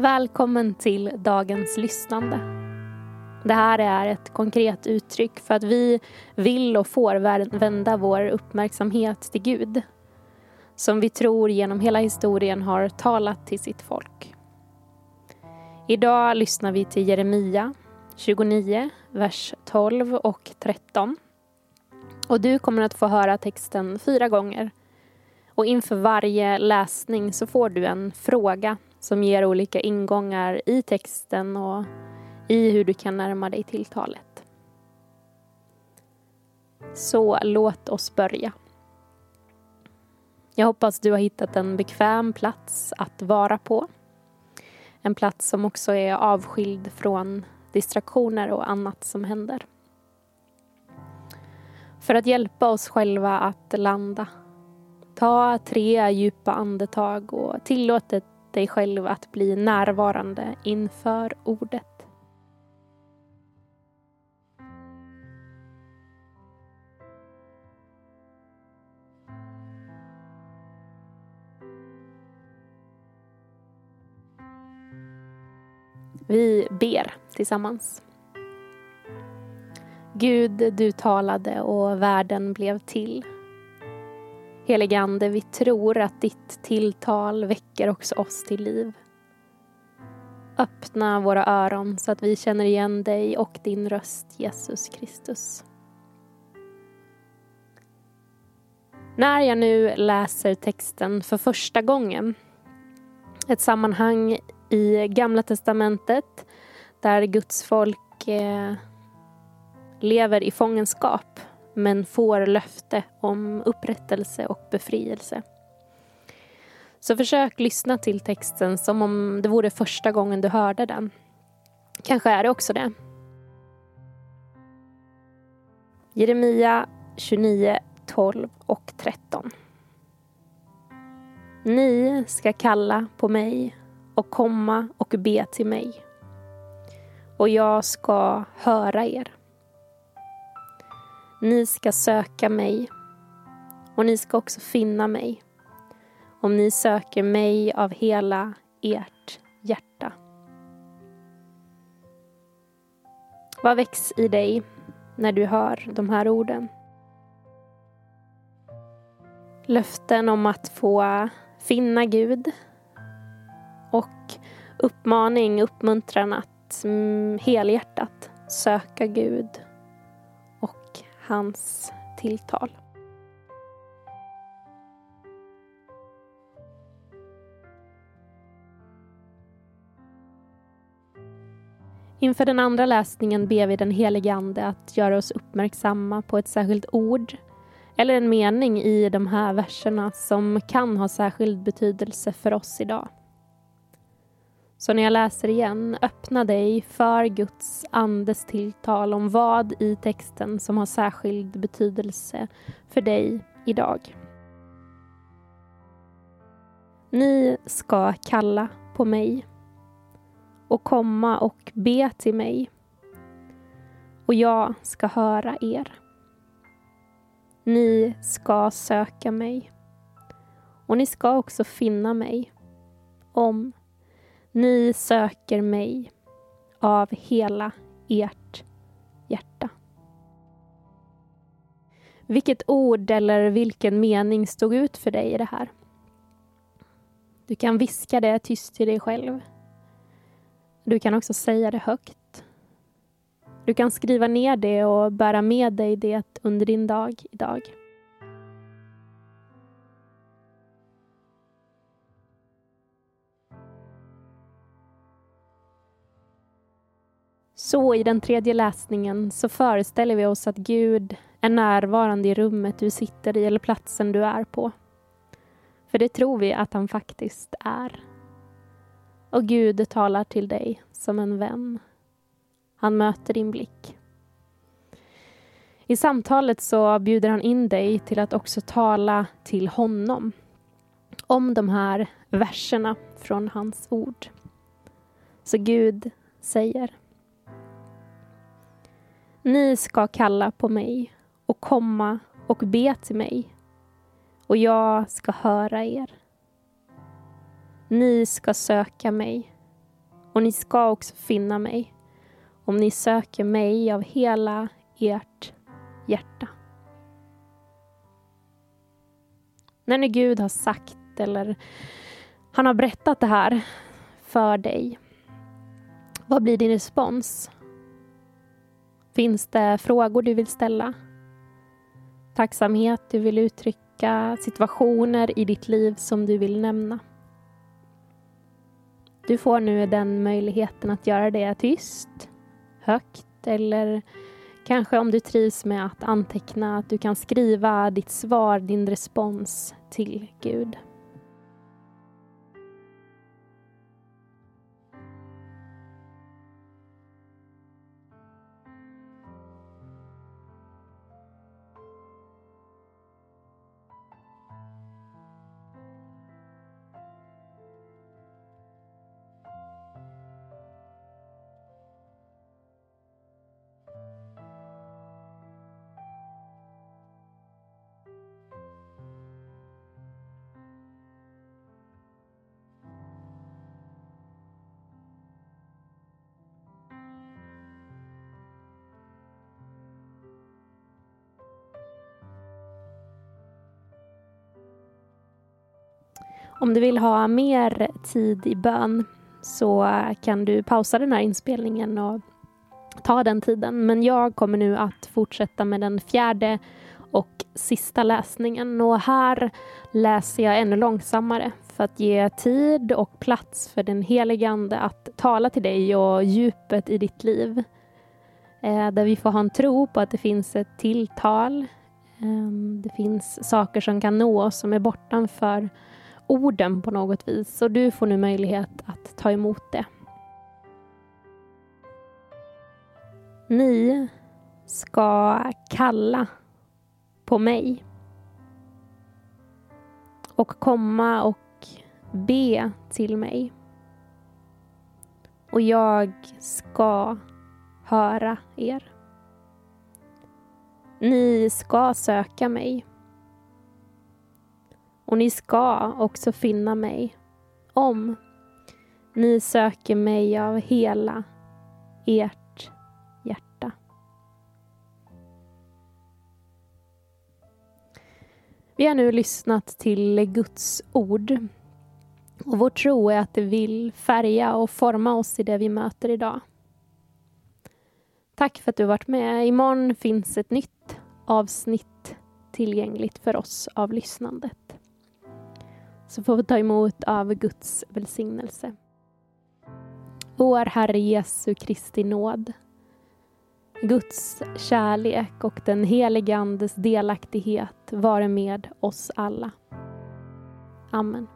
Välkommen till dagens lyssnande. Det här är ett konkret uttryck för att vi vill och får vända vår uppmärksamhet till Gud som vi tror genom hela historien har talat till sitt folk. Idag lyssnar vi till Jeremia 29, vers 12 och 13. Och du kommer att få höra texten fyra gånger. Och inför varje läsning så får du en fråga som ger olika ingångar i texten och i hur du kan närma dig tilltalet. Så låt oss börja. Jag hoppas du har hittat en bekväm plats att vara på. En plats som också är avskild från distraktioner och annat som händer. För att hjälpa oss själva att landa. Ta tre djupa andetag och tillåt dig själv att bli närvarande inför ordet. Vi ber tillsammans. Gud, du talade och världen blev till. Helige Ande, vi tror att ditt tilltal väcker också oss till liv. Öppna våra öron så att vi känner igen dig och din röst, Jesus Kristus. När jag nu läser texten för första gången, ett sammanhang i Gamla Testamentet där Guds folk eh, lever i fångenskap men får löfte om upprättelse och befrielse. Så försök lyssna till texten som om det vore första gången du hörde den. Kanske är det också det. Jeremia 29, 12 och 13. Ni ska kalla på mig och komma och be till mig. Och jag ska höra er. Ni ska söka mig och ni ska också finna mig om ni söker mig av hela ert hjärta. Vad väcks i dig när du hör de här orden? Löften om att få finna Gud och uppmaning, uppmuntran att mm, helhjärtat söka Gud hans tilltal. Inför den andra läsningen ber vi den helige Ande att göra oss uppmärksamma på ett särskilt ord eller en mening i de här verserna som kan ha särskild betydelse för oss idag. Så när jag läser igen, öppna dig för Guds andes tilltal om vad i texten som har särskild betydelse för dig idag. Ni ska kalla på mig och komma och be till mig och jag ska höra er. Ni ska söka mig och ni ska också finna mig om ni söker mig av hela ert hjärta. Vilket ord eller vilken mening stod ut för dig i det här? Du kan viska det tyst till dig själv. Du kan också säga det högt. Du kan skriva ner det och bära med dig det under din dag idag. Så i den tredje läsningen så föreställer vi oss att Gud är närvarande i rummet du sitter i eller platsen du är på. För det tror vi att han faktiskt är. Och Gud talar till dig som en vän. Han möter din blick. I samtalet så bjuder han in dig till att också tala till honom om de här verserna från hans ord. Så Gud säger ni ska kalla på mig och komma och be till mig och jag ska höra er. Ni ska söka mig Och ni ska också finna mig om ni söker mig av hela ert hjärta. När nu Gud har sagt eller han har berättat det här för dig, vad blir din respons? Finns det frågor du vill ställa? Tacksamhet du vill uttrycka? Situationer i ditt liv som du vill nämna? Du får nu den möjligheten att göra det tyst, högt eller kanske om du trivs med att anteckna att du kan skriva ditt svar, din respons till Gud. Om du vill ha mer tid i bön så kan du pausa den här inspelningen och ta den tiden. Men jag kommer nu att fortsätta med den fjärde och sista läsningen och här läser jag ännu långsammare för att ge tid och plats för den helige Ande att tala till dig och djupet i ditt liv. Eh, där vi får ha en tro på att det finns ett tilltal. Ehm, det finns saker som kan nå oss som är bortanför orden på något vis och du får nu möjlighet att ta emot det. Ni ska kalla på mig och komma och be till mig. Och jag ska höra er. Ni ska söka mig och ni ska också finna mig om ni söker mig av hela ert hjärta. Vi har nu lyssnat till Guds ord och vår tro är att det vill färga och forma oss i det vi möter idag. Tack för att du varit med. Imorgon finns ett nytt avsnitt tillgängligt för oss av lyssnandet så får vi ta emot av Guds välsignelse. Vår Herre Jesu Kristi nåd, Guds kärlek och den helige Andes delaktighet vare med oss alla. Amen.